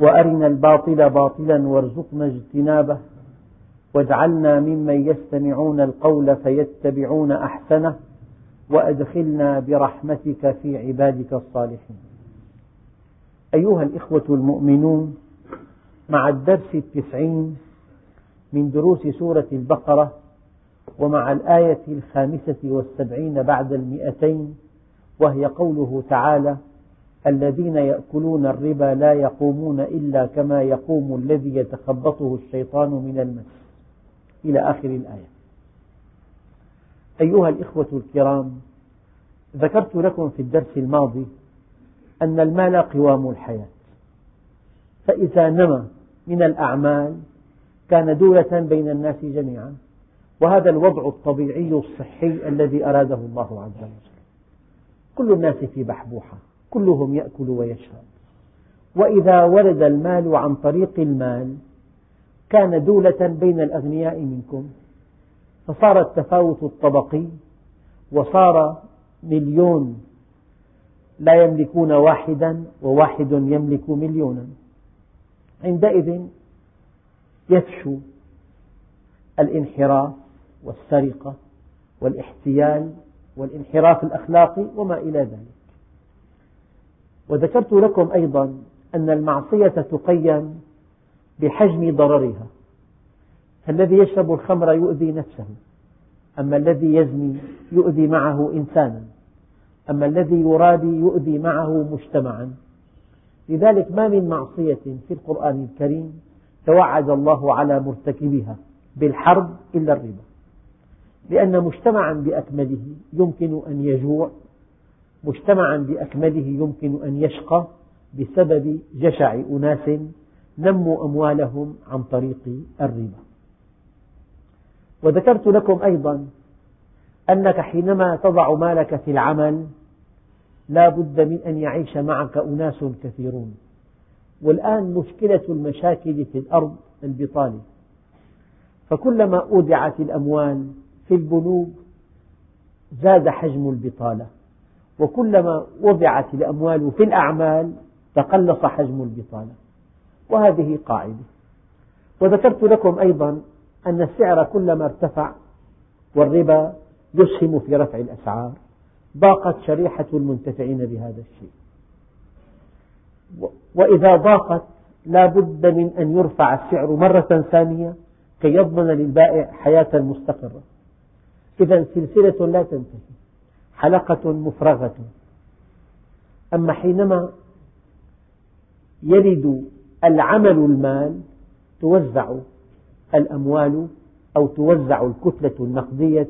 وأرنا الباطل باطلا وارزقنا اجتنابه واجعلنا ممن يستمعون القول فيتبعون أحسنه وأدخلنا برحمتك في عبادك الصالحين. أيها الإخوة المؤمنون مع الدرس التسعين من دروس سورة البقرة ومع الآية الخامسة والسبعين بعد المئتين وهي قوله تعالى الذين يأكلون الربا لا يقومون إلا كما يقوم الذي يتخبطه الشيطان من المس. إلى آخر الآية. أيها الإخوة الكرام ذكرت لكم في الدرس الماضي أن المال قوام الحياة. فإذا نمى من الأعمال كان دولة بين الناس جميعا وهذا الوضع الطبيعي الصحي الذي أراده الله عز وجل. كل الناس في بحبوحة. كلهم يأكل ويشرب. وإذا ورد المال عن طريق المال كان دولة بين الأغنياء منكم. فصار التفاوت الطبقي وصار مليون لا يملكون واحدا وواحد يملك مليونا. عندئذ يفشو الانحراف والسرقة والاحتيال والانحراف الأخلاقي وما إلى ذلك. وذكرت لكم أيضا أن المعصية تقيم بحجم ضررها. فالذي يشرب الخمر يؤذي نفسه أما الذي يزني يؤذي معه إنسانا أما الذي يرابي يؤذي معه مجتمعا. لذلك ما من معصية في القرآن الكريم توعد الله على مرتكبها بالحرب إلا الربا. لأن مجتمعا بأكمله يمكن أن يجوع مجتمعا بأكمله يمكن أن يشقى بسبب جشع أناس نموا أموالهم عن طريق الربا. وذكرت لكم أيضا أنك حينما تضع مالك في العمل لا بد من أن يعيش معك أناس كثيرون. والآن مشكلة المشاكل في الأرض البطالة. فكلما أودعت الأموال في البنوك زاد حجم البطالة. وكلما وضعت الأموال في الأعمال تقلص حجم البطالة وهذه قاعدة. وذكرت لكم أيضا أن السعر كلما ارتفع والربا يسهم في رفع الأسعار ضاقت شريحة المنتفعين بهذا الشيء. وإذا ضاقت لا بد من أن يرفع السعر مرة ثانية كي يضمن للبائع حياة مستقرة. إذا سلسلة لا تنتهي. حلقة مفرغة. أما حينما يلد العمل المال توزع الأموال أو توزع الكتلة النقدية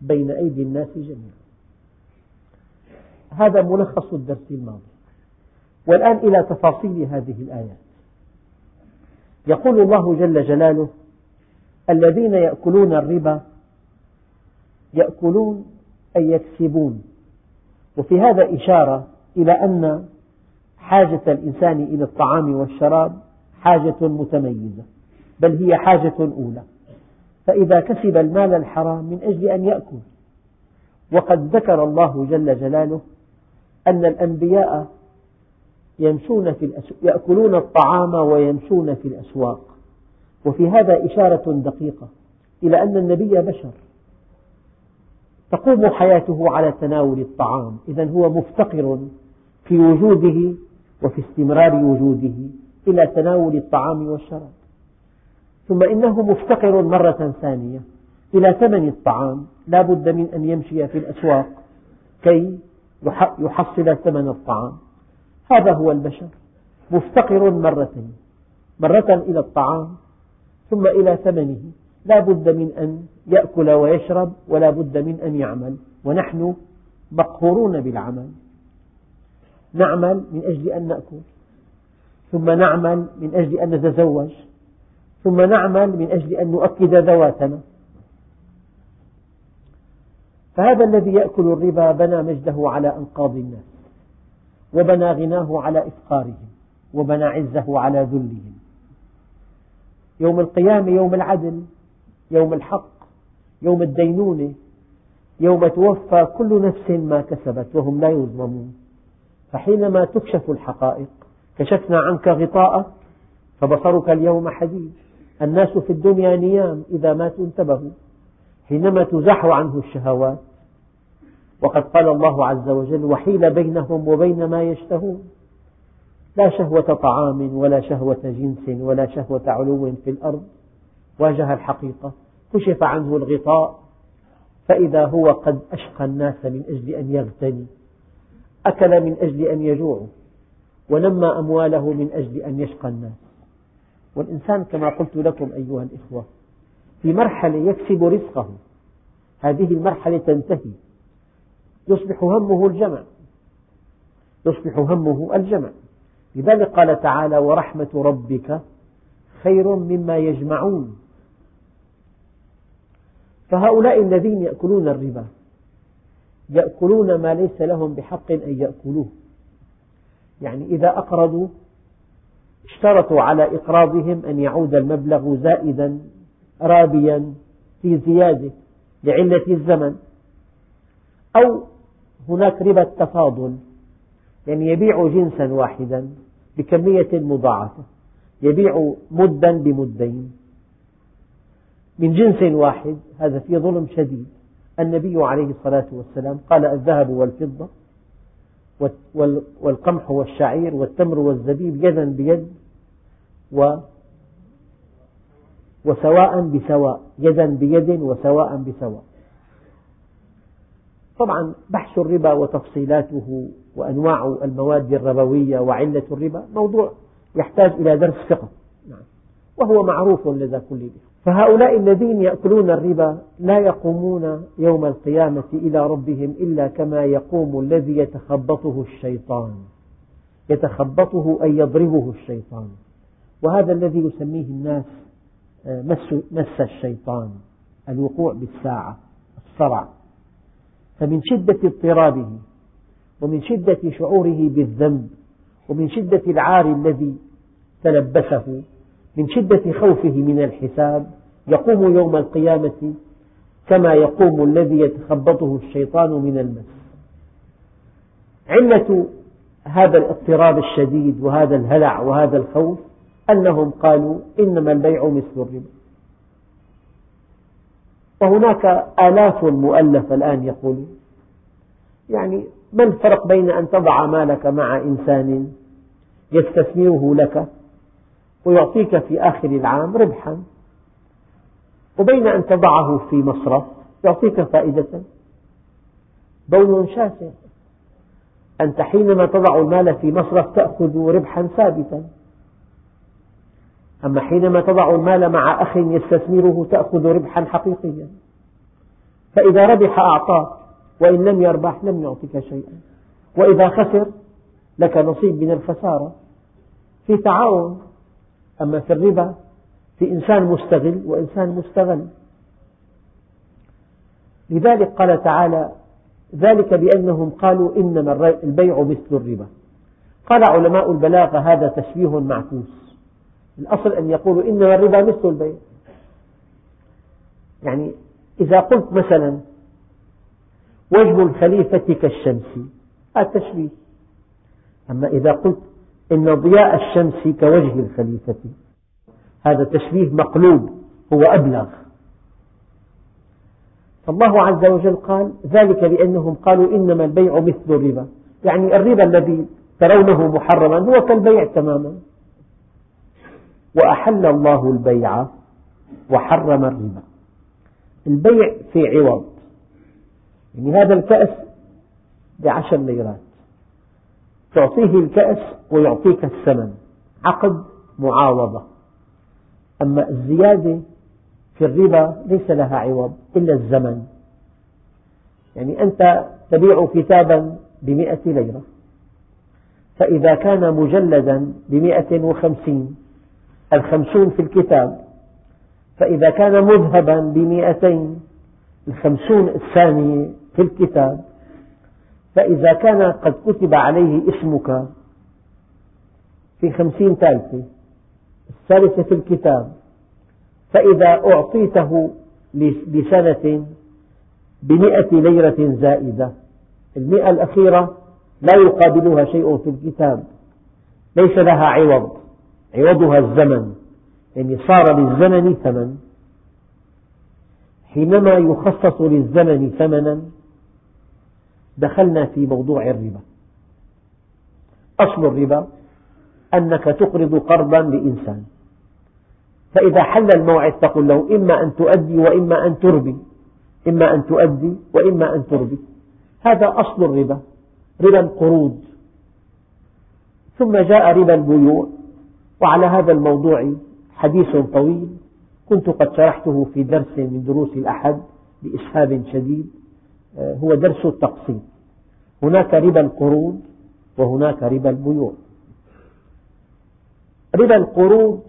بين أيدي الناس جميعا. هذا ملخص الدرس الماضي. والآن إلى تفاصيل هذه الآيات. يقول الله جل جلاله الذين يأكلون الربا يأكلون أي يكسبون. وفي هذا إشارة إلى أن حاجة الإنسان إلى الطعام والشراب حاجة متميزة بل هي حاجة أولى. فإذا كسب المال الحرام من أجل أن يأكل. وقد ذكر الله جل جلاله أن الأنبياء يمشون في يأكلون الطعام ويمشون في الأسواق. وفي هذا إشارة دقيقة إلى أن النبي بشر تقوم حياته على تناول الطعام. إذا هو مفتقر في وجوده وفي استمرار وجوده إلى تناول الطعام والشراب. ثم إنه مفتقر مرة ثانية إلى ثمن الطعام. لا بد من أن يمشي في الأسواق كي يحصل ثمن الطعام. هذا هو البشر. مفتقر مرتين مرة إلى الطعام ثم إلى ثمنه. لا بد من أن يأكل ويشرب ولا بد من أن يعمل ونحن مقهورون بالعمل. نعمل من أجل أن نأكل ثم نعمل من أجل أن نتزوج ثم نعمل من أجل أن نؤكد ذواتنا. فهذا الذي يأكل الربا بنى مجده على أنقاض الناس وبنى غناه على إفقارهم وبنى عزه على ذلهم. يوم القيامة يوم العدل يوم الحق يوم الدينونة يوم توفى كل نفس ما كسبت وهم لا يظلمون. فحينما تكشف الحقائق كشفنا عنك غطاءك فبصرك اليوم حديد الناس في الدنيا نيام إذا ماتوا انتبهوا. حينما تزاح عنه الشهوات وقد قال الله عز وجل وحيل بينهم وبين ما يشتهون لا شهوة طعام ولا شهوة جنس ولا شهوة علو في الأرض. واجه الحقيقة. كشف عنه الغطاء فإذا هو قد أشقى الناس من أجل أن يغتني. أكل من أجل أن يجوعوا ونمى أمواله من أجل أن يشقى الناس. والإنسان كما قلت لكم أيها الإخوة في مرحلة يكسب رزقه. هذه المرحلة تنتهي. يصبح همه الجمع. يصبح همه الجمع. لذلك قال تعالى ورحمة ربك خير مما يجمعون فهؤلاء الذين يأكلون الربا يأكلون ما ليس لهم بحق أن يأكلوه. يعني إذا أقرضوا اشترطوا على إقراضهم أن يعود المبلغ زائدا رابيا في زيادة لعلة الزمن. أو هناك ربا التفاضل يعني يبيع جنسا واحدا بكمية مضاعفة يبيع مدا بمدين. من جنس واحد هذا فيه ظلم شديد. النبي عليه الصلاة والسلام قال الذهب والفضة والقمح والشعير والتمر والزبيب يدا بيد و وسواء بسواء يدا بيد وسواء بسواء. طبعا بحث الربا وتفصيلاته وأنواع المواد الربوية وعلة الربا موضوع يحتاج إلى درس فقه. نعم. وهو معروف لدى كل الإخوة فهؤلاء الذين يأكلون الربا لا يقومون يوم القيامة إلى ربهم إلا كما يقوم الذي يتخبطه الشيطان. يتخبطه أي يضربه الشيطان. وهذا الذي يسميه الناس آه، مس, مس الشيطان الوقوع بالساعة الصرع. فمن شدة اضطرابه ومن شدة شعوره بالذنب ومن شدة العار الذي تلبسه من شدة خوفه من الحساب يقوم يوم القيامة كما يقوم الذي يتخبطه الشيطان من المس. علة هذا الاضطراب الشديد وهذا الهلع وهذا الخوف أنهم قالوا إنما البيع مثل الربا. وهناك آلاف مؤلفة الآن يقولون يعني ما الفرق بين أن تضع مالك مع إنسان يستثمره لك ويعطيك في آخر العام ربحا. وبين أن تضعه في مصرف يعطيك فائدة. بون شاسع. أنت حينما تضع المال في مصرف تأخذ ربحا ثابتا. أما حينما تضع المال مع أخ يستثمره تأخذ ربحا حقيقيا. فإذا ربح أعطاك وإن لم يربح لم يعطك شيئا. وإذا خسر لك نصيب من الخسارة. في تعاون. أما في الربا في إنسان مستغل وإنسان مستغل لذلك قال تعالى ذلك بأنهم قالوا إنما البيع مثل الربا. قال علماء البلاغة هذا تشبيه معكوس. الأصل أن يقولوا إنما الربا مثل البيع. يعني إذا قلت مثلا وجه الخليفة كالشمس هذا تشبيه. أما إذا قلت إن ضياء الشمس كوجه الخليفة. هذا تشبيه مقلوب هو أبلغ. فالله عز وجل قال ذلك بأنهم قالوا إنما البيع مثل الربا. يعني الربا الذي ترونه محرما هو كالبيع تماما. وأحل الله البيع وحرم الربا. البيع في عوض. يعني هذا الكأس بعشر ليرات. تعطيه الكأس ويعطيك الثمن. عقد معاوضة. أما الزيادة في الربا ليس لها عوض إلا الزمن. يعني أنت تبيع كتابا بمئة ليرة. فإذا كان مجلدا بمئة وخمسين الخمسون في الكتاب. فإذا كان مذهبا بمئتين الخمسون الثانية في الكتاب. فإذا كان قد كتب عليه اسمك في خمسين ثالثة الثالثة في الكتاب فإذا أعطيته لسنة بمئة ليرة زائدة. المئة الأخيرة لا يقابلها شيء في الكتاب. ليس لها عوض عوضها الزمن. يعني صار للزمن ثمن. حينما يخصص للزمن ثمنا دخلنا في موضوع الربا. أصل الربا أنك تقرض قرضا لإنسان. فإذا حل الموعد تقول له إما أن تؤدي وإما أن تربي. إما أن تؤدي وإما أن تربي. هذا أصل الربا. ربا القروض. ثم جاء ربا البيوع. وعلى هذا الموضوع حديث طويل. كنت قد شرحته في درس من دروس الأحد بإسهاب شديد. هو درس التقسيط هناك ربا القروض وهناك ربا البيوع ربا القروض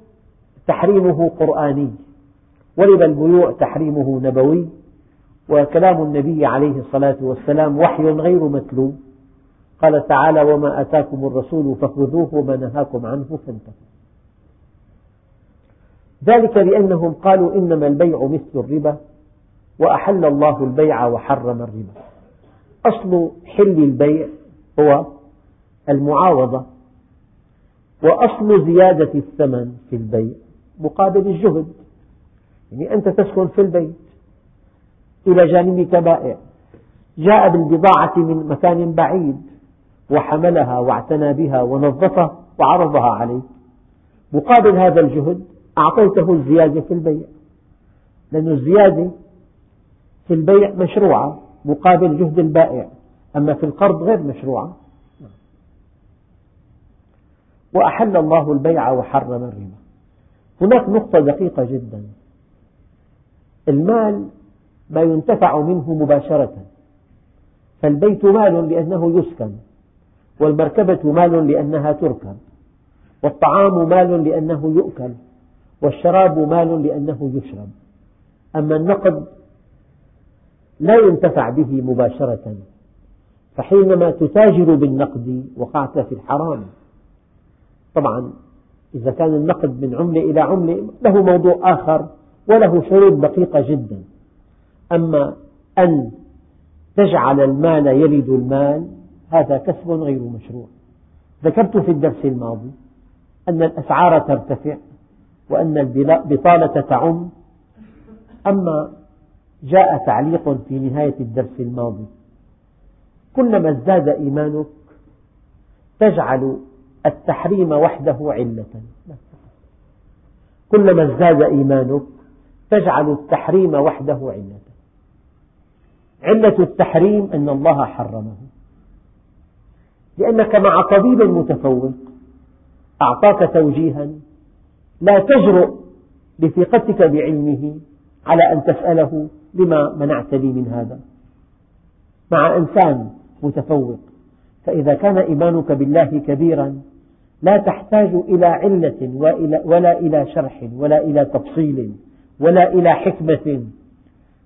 تحريمه قرآني وربا البيوع تحريمه نبوي وكلام النبي عليه الصلاة والسلام وحي غير متلو. قال تعالى وما أتاكم الرسول فخذوه وما نهاكم عنه فانتهوا. ذلك بأنهم قالوا إنما البيع مثل الربا وأحل الله البيع وحرم الربا. أصل حل البيع هو المعاوضة وأصل زيادة الثمن في البيع مقابل الجهد. يعني أنت تسكن في البيت إلى جانبك بائع جاء بالبضاعة من مكان بعيد وحملها واعتنى بها ونظفها وعرضها عليك. مقابل هذا الجهد أعطيته الزيادة في البيع لأن الزيادة في البيع مشروعة مقابل جهد البائع أما في القرض غير مشروعة وأحل الله البيع وحرم الربا. هناك نقطة دقيقة جدا. المال ما ينتفع منه مباشرة. فالبيت مال لأنه يسكن. والمركبة مال لأنها تركب. والطعام مال لأنه يؤكل. والشراب مال لأنه يشرب. أما النقد لا ينتفع به مباشرة فحينما تتاجر بالنقد وقعت في الحرام. طبعا إذا كان النقد من عملة إلى عملة له موضوع آخر وله شروط دقيقة جدا. أما أن تجعل المال يلد المال هذا كسب غير مشروع. ذكرت في الدرس الماضي أن الأسعار ترتفع وأن البطالة تعم. أما جاء تعليق في نهاية الدرس الماضي. كلما ازداد إيمانك تجعل التحريم وحده علة. كلما ازداد إيمانك تجعل التحريم وحده علة. علة التحريم أن الله حرمه. لأنك مع طبيب متفوق أعطاك توجيها لا تجرؤ بثقتك بعلمه على أن تسأله لما منعتني من هذا. مع إنسان متفوق فإذا كان إيمانك بالله كبيرا لا تحتاج إلى علة ولا إلى شرح ولا إلى تفصيل ولا إلى حكمة.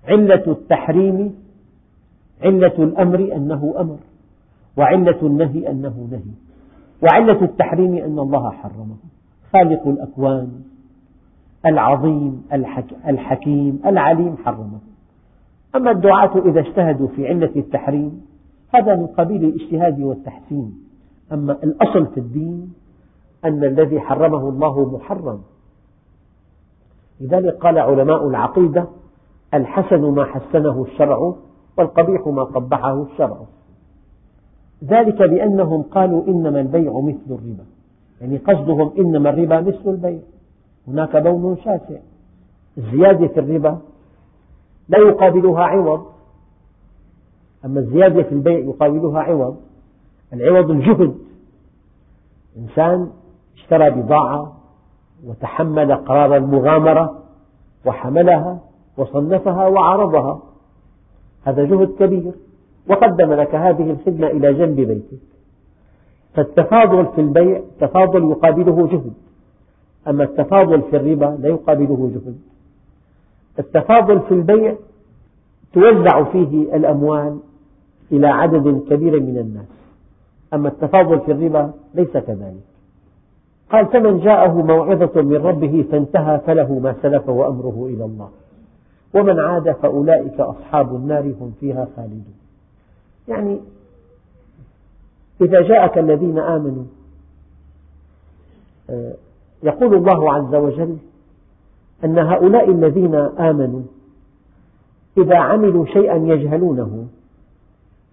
علة التحريم علة الأمر أنه أمر وعلة النهي أنه نهي وعلة التحريم أن الله حرمه. خالق الأكوان العظيم الحكيم العليم حرمه. أما الدعاة إذا اجتهدوا في علة التحريم هذا من قبيل الاجتهاد والتحسين. أما الأصل في الدين أن الذي حرمه الله محرم. لذلك قال علماء العقيدة الحسن ما حسنه الشرع والقبيح ما قبحه الشرع. ذلك بأنهم قالوا إنما البيع مثل الربا. يعني قصدهم إنما الربا مثل البيع. هناك لون شاسع. الزيادة في الربا لا يقابلها عوض. أما الزيادة في البيع يقابلها عوض. العوض الجهد. إنسان اشترى بضاعة وتحمل قرار المغامرة وحملها وصنفها وعرضها. هذا جهد كبير. وقدم لك هذه الخدمة إلى جنب بيتك. فالتفاضل في البيع تفاضل يقابله جهد. أما التفاضل في الربا لا يقابله جهد. التفاضل في البيع توزع فيه الأموال إلى عدد كبير من الناس. أما التفاضل في الربا ليس كذلك. قال فمن جاءه موعظة من ربه فانتهى فله ما سلف وأمره إلى الله. ومن عاد فأولئك أصحاب النار هم فيها خالدون. يعني إذا جاءك الذين آمنوا آه، يقول الله عز وجل أن هؤلاء الذين آمنوا إذا عملوا شيئا يجهلونه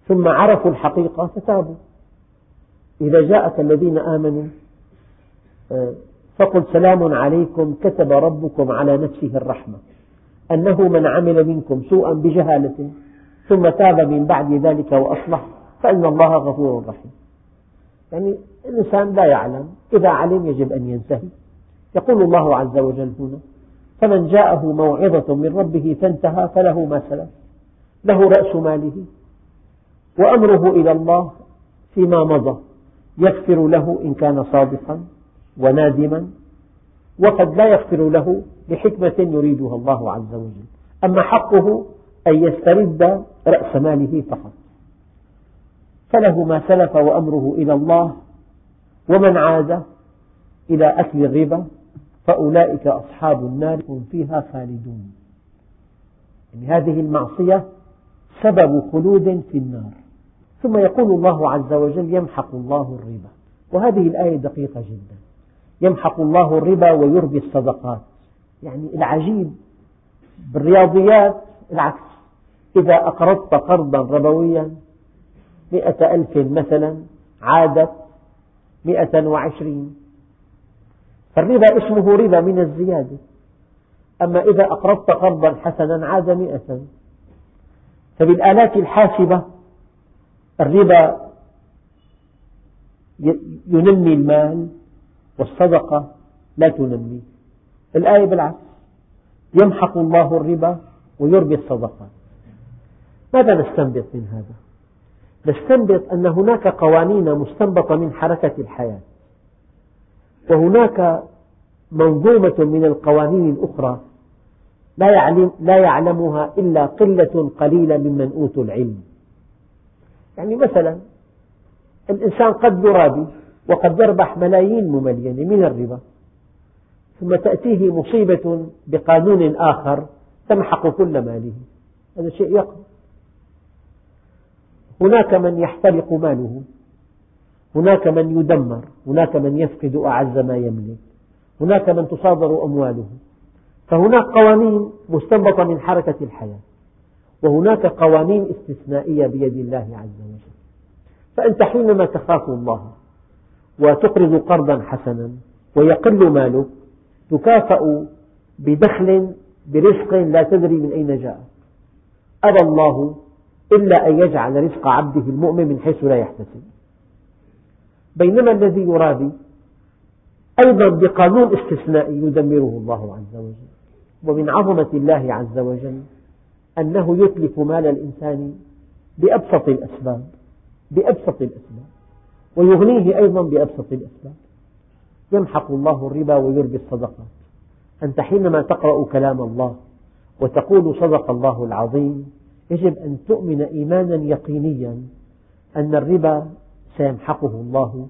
ثم عرفوا الحقيقة فتابوا. إذا جاءك الذين آمنوا آه، فقل سلام عليكم كتب ربكم على نفسه الرحمة أنه من عمل منكم سوءا بجهالة ثم تاب من بعد ذلك وأصلح فإن الله غفور رحيم. يعني الإنسان لا يعلم إذا علم يجب أن ينتهي. يقول الله عز وجل هنا فمن جاءه موعظة من ربه فانتهى فله ما سلف له رأس ماله وأمره إلى الله فيما مضى يغفر له إن كان صادقا ونادما وقد لا يغفر له لحكمة يريدها الله عز وجل. أما حقه أن يسترد رأس ماله فقط. فله ما سلف وأمره إلى الله ومن عاد إلى أكل الربا فأولئك أصحاب النار هم فيها خالدون. يعني هذه المعصية سبب خلود في النار. ثم يقول الله عز وجل يمحق الله الربا. وهذه الآية دقيقة جدا. يمحق الله الربا ويربي الصدقات. يعني العجيب بالرياضيات العكس. إذا أقرضت قرضا ربويا مئة ألف مثلا عادت مئة وعشرين فالربا اسمه ربا من الزيادة. أما إذا أقرضت قرضا حسنا عاد مئة. فبالآلات الحاسبة الربا ينمي المال والصدقة لا تنمي. الآية بالعكس. يمحق الله الربا ويربي الصدقات ماذا نستنبط من هذا؟ نستنبط أن هناك قوانين مستنبطة من حركة الحياة. وهناك منظومة من القوانين الأخرى لا, يعلم لا يعلمها إلا قلة قليلة ممن أوتوا العلم. يعني مثلا الإنسان قد يرابي وقد يربح ملايين مملينة من الربا ثم تأتيه مصيبة بقانون آخر تمحق كل ماله. هذا شيء يقع هناك من يحترق ماله. هناك من يدمر هناك من يفقد أعز ما يملك هناك من تصادر أمواله. فهناك قوانين مستنبطة من حركة الحياة وهناك قوانين استثنائية بيد الله عز وجل. فأنت حينما تخاف الله وتقرض قرضا حسنا ويقل مالك تكافأ بدخل برزق لا تدري من أين جاء. أبى الله إلا أن يجعل رزق عبده المؤمن من حيث لا يحتسب. بينما الذي يرابي أيضا بقانون استثنائي يدمره الله عز وجل. ومن عظمة الله عز وجل أنه يتلف مال الإنسان بأبسط الأسباب بأبسط الأسباب. ويغنيه أيضا بأبسط الأسباب. يمحق الله الربا ويربي الصدقات. أنت حينما تقرأ كلام الله وتقول صدق الله العظيم يجب أن تؤمن إيمانا يقينيا أن الربا سيمحقه الله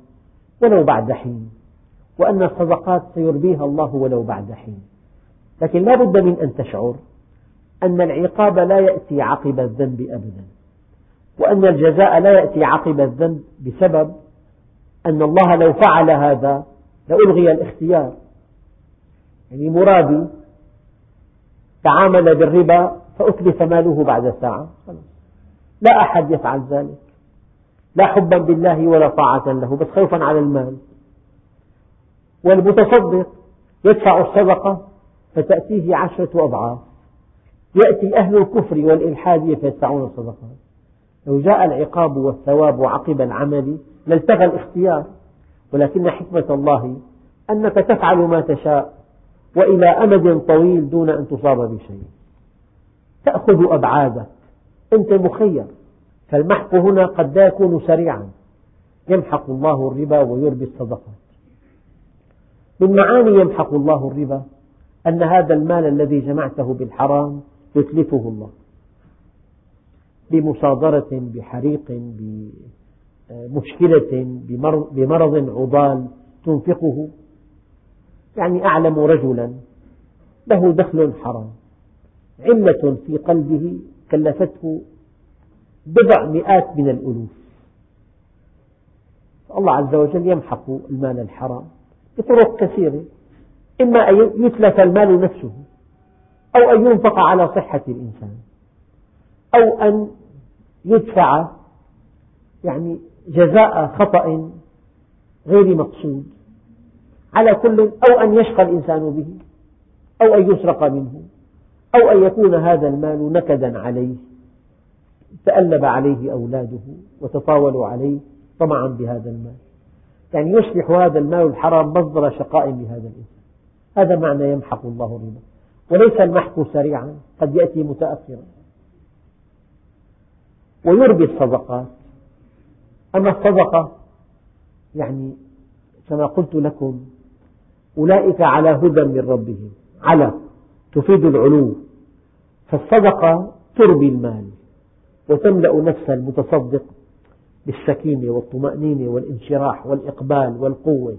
ولو بعد حين وأن الصدقات سيربيها الله ولو بعد حين. لكن لا بد من أن تشعر أن العقاب لا يأتي عقب الذنب أبدا وأن الجزاء لا يأتي عقب الذنب بسبب أن الله لو فعل هذا لألغي الاختيار. يعني مرابي تعامل بالربا فأتلف ماله بعد ساعة. لا أحد يفعل ذلك. لا حبا بالله ولا طاعة له بس خوفا على المال. والمتصدق يدفع الصدقة فتأتيه عشرة أضعاف. يأتي أهل الكفر والإلحاد فيدفعون الصدقات لو جاء العقاب والثواب عقب العمل لالتغى الاختيار. ولكن حكمة الله أنك تفعل ما تشاء وإلى أمد طويل دون أن تصاب بشيء. تأخذ أبعادك. أنت مخير. فالمحق هنا قد لا يكون سريعا. يمحق الله الربا ويربي الصدقات. من معاني يمحق الله الربا أن هذا المال الذي جمعته بالحرام يتلفه الله. بمصادرة بحريق بمشكلة بمرض عضال تنفقه. يعني أعلم رجلا له دخل حرام. علة في قلبه كلفته بضع مئات من الألوف. الله عز وجل يمحق المال الحرام بطرق كثيرة. إما أن يتلف المال نفسه أو أن ينفق على صحة الإنسان أو أن يدفع يعني جزاء خطأ غير مقصود. على كل أو أن يشقى الإنسان به أو أن يسرق منه أو أن يكون هذا المال نكدا عليه. تألب عليه أولاده وتطاولوا عليه طمعا بهذا المال. يعني يصبح هذا المال الحرام مصدر شقاء لهذا الإنسان. هذا معنى يمحق الله الربا. وليس المحق سريعا قد يأتي متأخرا. ويربي الصدقات. أما الصدقة يعني كما قلت لكم أولئك على هدى من ربهم على تفيد العلو. فالصدقة تربي المال. وتملأ نفس المتصدق بالسكينة والطمأنينة والانشراح والإقبال والقوة.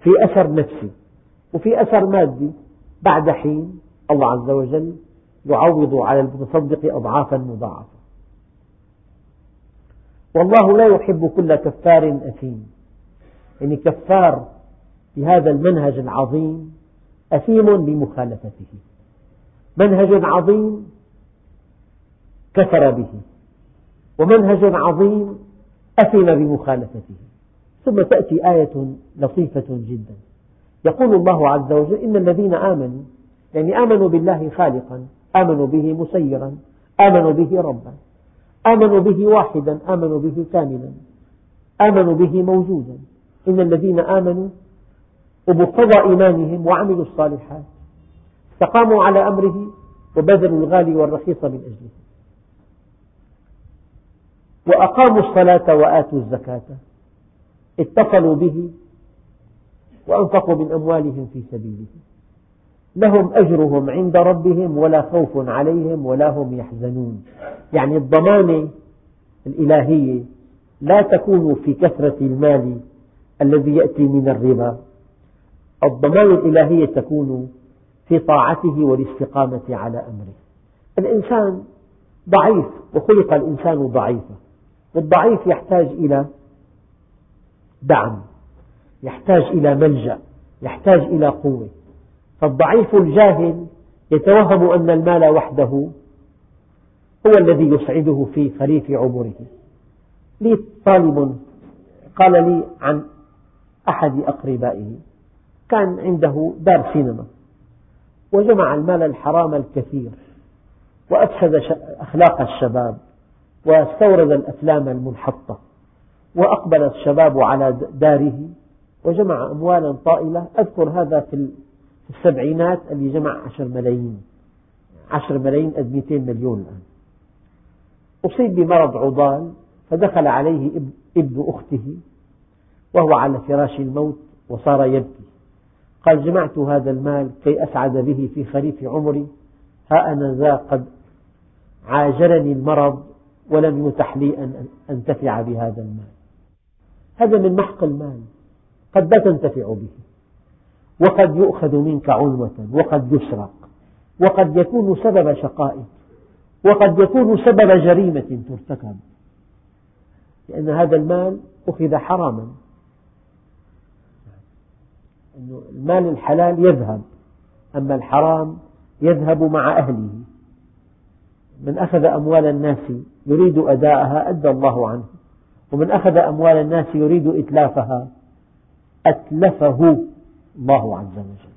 في أثر نفسي وفي أثر مادي بعد حين الله عز وجل يعوض على المتصدق أضعافا مضاعفة والله لا يحب كل كفار أثيم. يعني كفار بهذا المنهج العظيم أثيم بمخالفته. منهج عظيم كفر به. ومنهج عظيم أثم بمخالفته. ثم تأتي آية لطيفة جدا. يقول الله عز وجل إن الذين آمنوا يعني آمنوا بالله خالقا آمنوا به مسيرا آمنوا به ربا آمنوا به واحدا آمنوا به كاملا آمنوا به موجودا. إن الذين آمنوا وبقتضى إيمانهم وعملوا الصالحات استقاموا على أمره وبذلوا الغالي والرخيص من أجله. وأقاموا الصلاة وآتوا الزكاة. اتصلوا به وأنفقوا من أموالهم في سبيله. لهم أجرهم عند ربهم ولا خوف عليهم ولا هم يحزنون. يعني الضمانة الإلهية لا تكون في كثرة المال الذي يأتي من الربا. الضمان الإلهية تكون في طاعته والاستقامة على أمره. الإنسان ضعيف وخلق الإنسان ضعيفا. والضعيف يحتاج إلى دعم يحتاج إلى ملجأ يحتاج إلى قوة. فالضعيف الجاهل يتوهم أن المال وحده هو الذي يسعده في خريف عمره. لي طالب قال لي عن أحد أقربائه كان عنده دار سينما وجمع المال الحرام الكثير وأفسد أخلاق الشباب. واستورد الأفلام المنحطة وأقبل الشباب على داره وجمع أموالا طائلة. أذكر هذا في السبعينات اللي جمع عشر ملايين عشر ملايين قد 200 مليون الآن. أصيب بمرض عضال فدخل عليه ابن أخته وهو على فراش الموت وصار يبكي. قال جمعت هذا المال كي أسعد به في خريف عمري ها أنا ذا قد عاجلني المرض ولم يتح لي أن أنتفع بهذا المال. هذا من محق المال. قد لا تنتفع به. وقد يؤخذ منك عنوة وقد يسرق وقد يكون سبب شقائك وقد يكون سبب جريمة ترتكب. لأن هذا المال أخذ حراما. المال الحلال يذهب أما الحرام يذهب مع أهله. من أخذ أموال الناس يريد أداءها أدى الله عنه. ومن أخذ أموال الناس يريد إتلافها أتلفه الله عز وجل.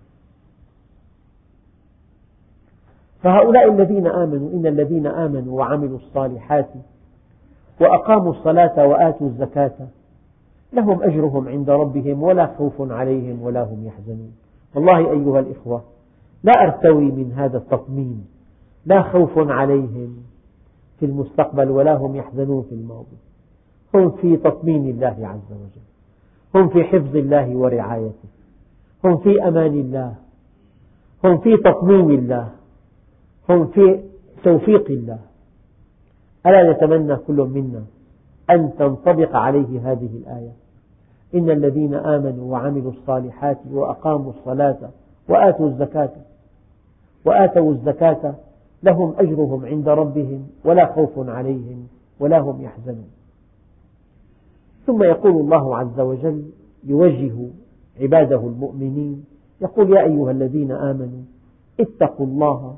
فهؤلاء الذين آمنوا إن الذين آمنوا وعملوا الصالحات وأقاموا الصلاة وآتوا الزكاة لهم أجرهم عند ربهم ولا خوف عليهم ولا هم يحزنون. والله أيها الإخوة لا أرتوي من هذا التطمين. لا خوف عليهم في المستقبل ولا هم يحزنون في الماضي هم في تطمين الله عز وجل. هم في حفظ الله ورعايته. هم في أمان الله. هم في تطمين الله. هم في توفيق الله. ألا نتمنى كل منا أن تنطبق عليه هذه الآية؟ إن الذين آمنوا وعملوا الصالحات وأقاموا الصلاة وآتوا الزكاة وآتوا الزكاة لهم أجرهم عند ربهم ولا خوف عليهم ولا هم يحزنون. ثم يقول الله عز وجل يوجه عباده المؤمنين يقول يا أيها الذين آمنوا اتقوا الله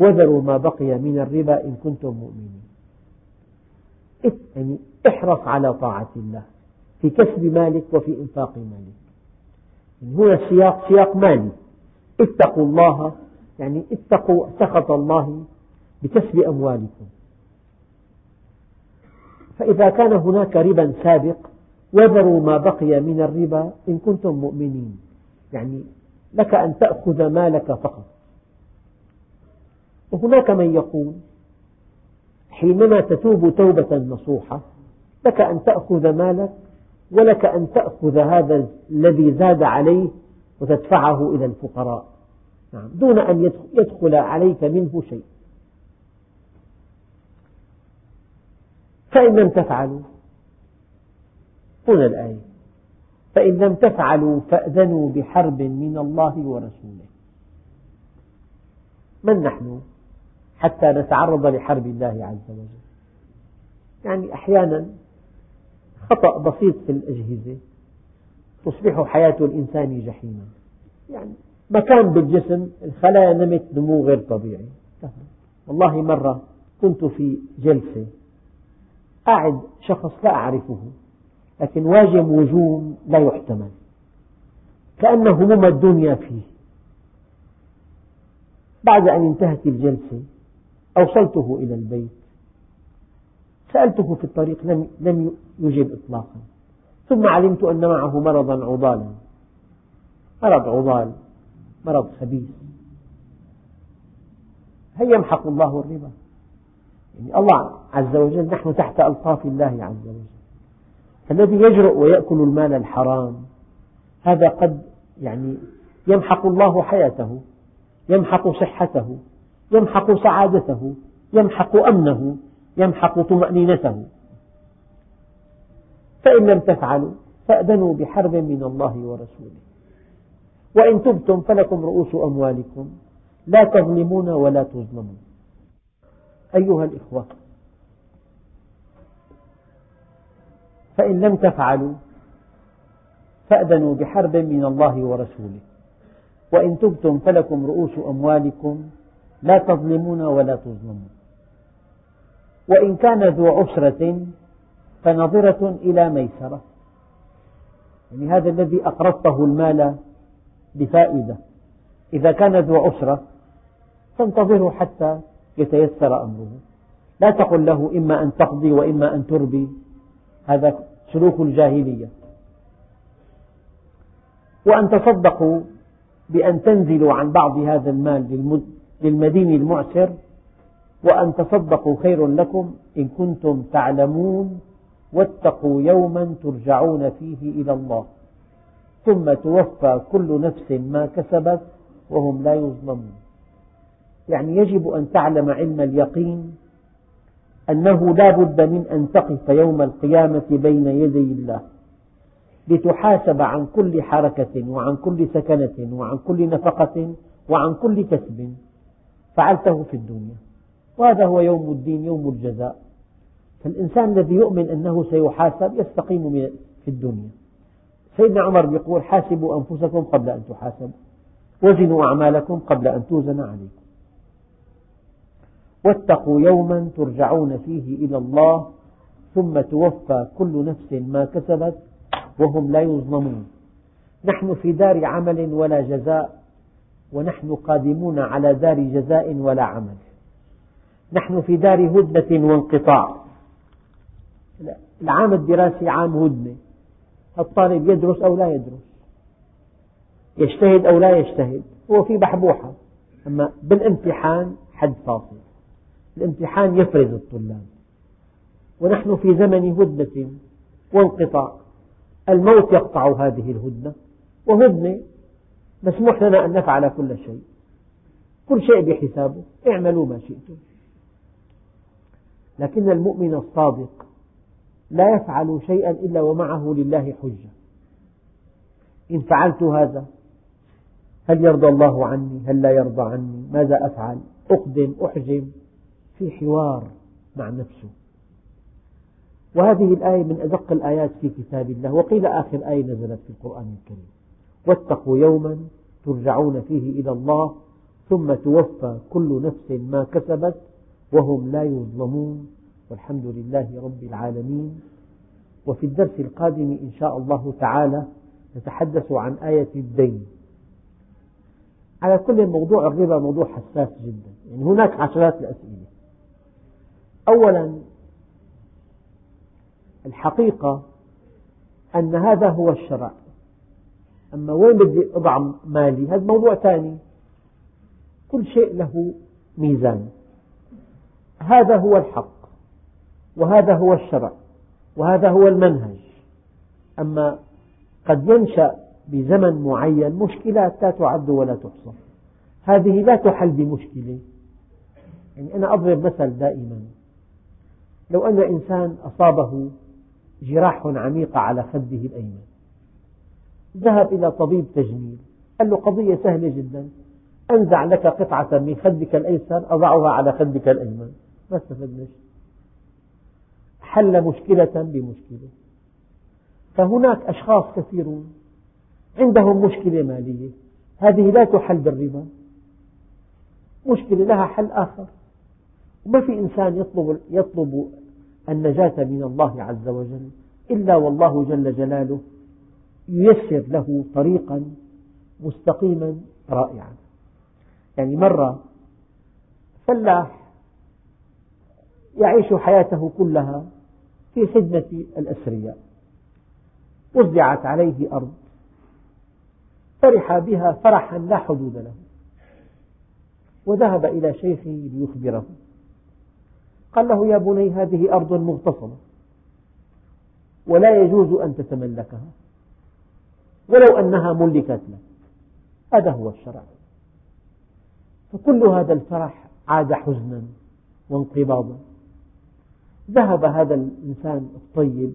وذروا ما بقي من الربا إن كنتم مؤمنين. يعني احرص على طاعة الله في كسب مالك وفي إنفاق مالك. يعني هنا السياق سياق مالي. اتقوا الله يعني اتقوا سخط الله بكسب أموالكم. فإذا كان هناك ربا سابق وذروا ما بقي من الربا إن كنتم مؤمنين. يعني لك أن تأخذ مالك فقط. وهناك من يقول حينما تتوب توبة نصوحة لك أن تأخذ مالك ولك أن تأخذ هذا الذي زاد عليه وتدفعه إلى الفقراء. نعم. دون أن يدخل عليك منه شيء. فإن لم تفعلوا هنا الآية. فإن لم تفعلوا فأذنوا بحرب من الله ورسوله. من نحن حتى نتعرض لحرب الله عز وجل؟ يعني أحيانا خطأ بسيط في الأجهزة تصبح حياة الإنسان جحيما. يعني مكان بالجسم الخلايا نمت نمو غير طبيعي. والله مرة كنت في جلسة قاعد شخص لا أعرفه لكن واجم وجوم لا يحتمل كأن هموم الدنيا فيه. بعد أن انتهت الجلسة أوصلته إلى البيت. سألته في الطريق لم, لم يجب إطلاقا. ثم علمت أن معه مرضا عضالا. مرض عضال. مرض خبيث. هل يمحق الله الربا؟ يعني الله عز وجل نحن تحت ألطاف الله عز وجل. فالذي يجرؤ ويأكل المال الحرام هذا قد يعني يمحق الله حياته يمحق صحته يمحق سعادته يمحق أمنه يمحق طمأنينته. فإن لم تفعلوا فأذنوا بحرب من الله ورسوله. وإن تبتم فلكم رؤوس أموالكم. لا تظلمون ولا تظلمون. أيها الإخوة فإن لم تفعلوا فأذنوا بحرب من الله ورسوله. وإن تبتم فلكم رؤوس أموالكم لا تظلمون ولا تظلمون. وإن كان ذو عسرة فنظرة إلى ميسرة. يعني هذا الذي أقرضته المال بفائدة. إذا كان ذو عسرة فانتظره حتى يتيسر أمره. لا تقل له إما أن تقضي وإما أن تربي. هذا سلوك الجاهلية. وأن تصدقوا بأن تنزلوا عن بعض هذا المال للمدين المعسر. وأن تصدقوا خير لكم إن كنتم تعلمون. واتقوا يوما ترجعون فيه إلى الله. ثم توفى كل نفس ما كسبت وهم لا يظلمون. يعني يجب أن تعلم علم اليقين أنه لا بد من أن تقف يوم القيامة بين يدي الله لتحاسب عن كل حركة وعن كل سكنة وعن كل نفقة وعن كل كسب فعلته في الدنيا. وهذا هو يوم الدين يوم الجزاء. فالإنسان الذي يؤمن أنه سيحاسب يستقيم في الدنيا. سيدنا عمر يقول حاسبوا أنفسكم قبل أن تحاسبوا وزنوا أعمالكم قبل أن توزن عليكم واتقوا يوما ترجعون فيه إلى الله ثم توفى كل نفس ما كسبت وهم لا يظلمون نحن في دار عمل ولا جزاء ونحن قادمون على دار جزاء ولا عمل نحن في دار هدنة وانقطاع العام الدراسي عام هدنة الطالب يدرس أو لا يدرس. يجتهد أو لا يجتهد. هو في بحبوحة. أما بالامتحان حد فاصل. الامتحان يفرز الطلاب. ونحن في زمن هدنة وانقطاع. الموت يقطع هذه الهدنة. وهدنة مسموح لنا أن نفعل كل شيء. كل شيء بحسابه. اعملوا ما شئتم. لكن المؤمن الصادق لا يفعل شيئا إلا ومعه لله حجة. إن فعلت هذا هل يرضى الله عني؟ هل لا يرضى عني؟ ماذا أفعل؟ أقدم أحجم. في حوار مع نفسه. وهذه الآية من أدق الآيات في كتاب الله. وقيل آخر آية نزلت في القرآن الكريم. واتقوا يوما ترجعون فيه إلى الله ثم توفى كل نفس ما كسبت وهم لا يظلمون. والحمد لله رب العالمين. وفي الدرس القادم إن شاء الله تعالى نتحدث عن آية الدين. على كل موضوع الربا موضوع حساس جدا. يعني هناك عشرات الأسئلة. أولا الحقيقة أن هذا هو الشرع. أما وين بدي أضع مالي؟ هذا موضوع ثاني. كل شيء له ميزان. هذا هو الحق. وهذا هو الشرع وهذا هو المنهج. أما قد ينشأ بزمن معين مشكلات لا تعد ولا تحصى. هذه لا تحل بمشكلة. يعني أنا أضرب مثل دائما. لو أن إنسان أصابه جراح عميقة على خده الأيمن. ذهب إلى طبيب تجميل. قال له قضية سهلة جدا. أنزع لك قطعة من خدك الأيسر أضعها على خدك الأيمن. ما استفدنا شيء حل مشكلة بمشكلة. فهناك أشخاص كثيرون عندهم مشكلة مالية. هذه لا تحل بالربا. مشكلة لها حل آخر. وما في إنسان يطلب, يطلب النجاة من الله عز وجل إلا والله جل جلاله ييسر له طريقا مستقيما رائعا. يعني مرة فلاح يعيش حياته كلها في خدمة الأثرياء وزعت عليه أرض فرح بها فرحا لا حدود له. وذهب إلى شيخه ليخبره. قال له يا بني هذه أرض مغتصبة ولا يجوز أن تتملكها ولو أنها ملكت لك. هذا هو الشرع. فكل هذا الفرح عاد حزنا وانقباضا. ذهب هذا الإنسان الطيب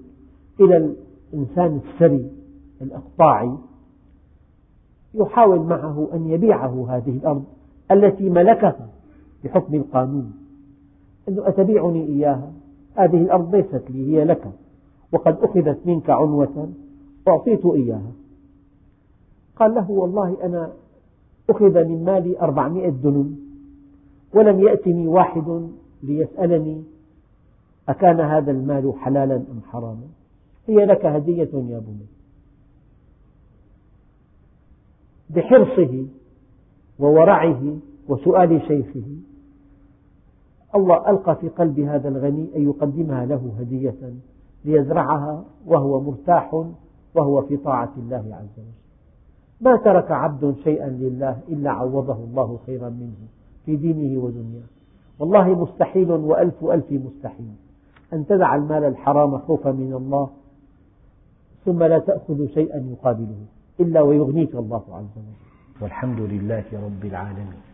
إلى الإنسان الثري الإقطاعي يحاول معه أن يبيعه هذه الأرض التي ملكها بحكم القانون. أنه أتبيعني إياها؟ هذه الأرض ليست لي هي لك وقد أخذت منك عنوة أعطيت إياها. قال له والله أنا أخذ من مالي أربعمائة دنم ولم يأتني واحد ليسألني أكان هذا المال حلالا أم حراما؟ هي لك هدية يا بني بحرصه وورعه وسؤال شيخه الله ألقى في قلب هذا الغني أن يقدمها له هدية ليزرعها وهو مرتاح وهو في طاعة الله عز وجل. ما ترك عبد شيئا لله إلا عوضه الله خيرا منه في دينه ودنياه. والله مستحيل وألف ألف مستحيل. أن تدع المال الحرام خوفا من الله ثم لا تأخذ شيئا يقابله إلا ويغنيك الله عز وجل. والحمد لله رب العالمين.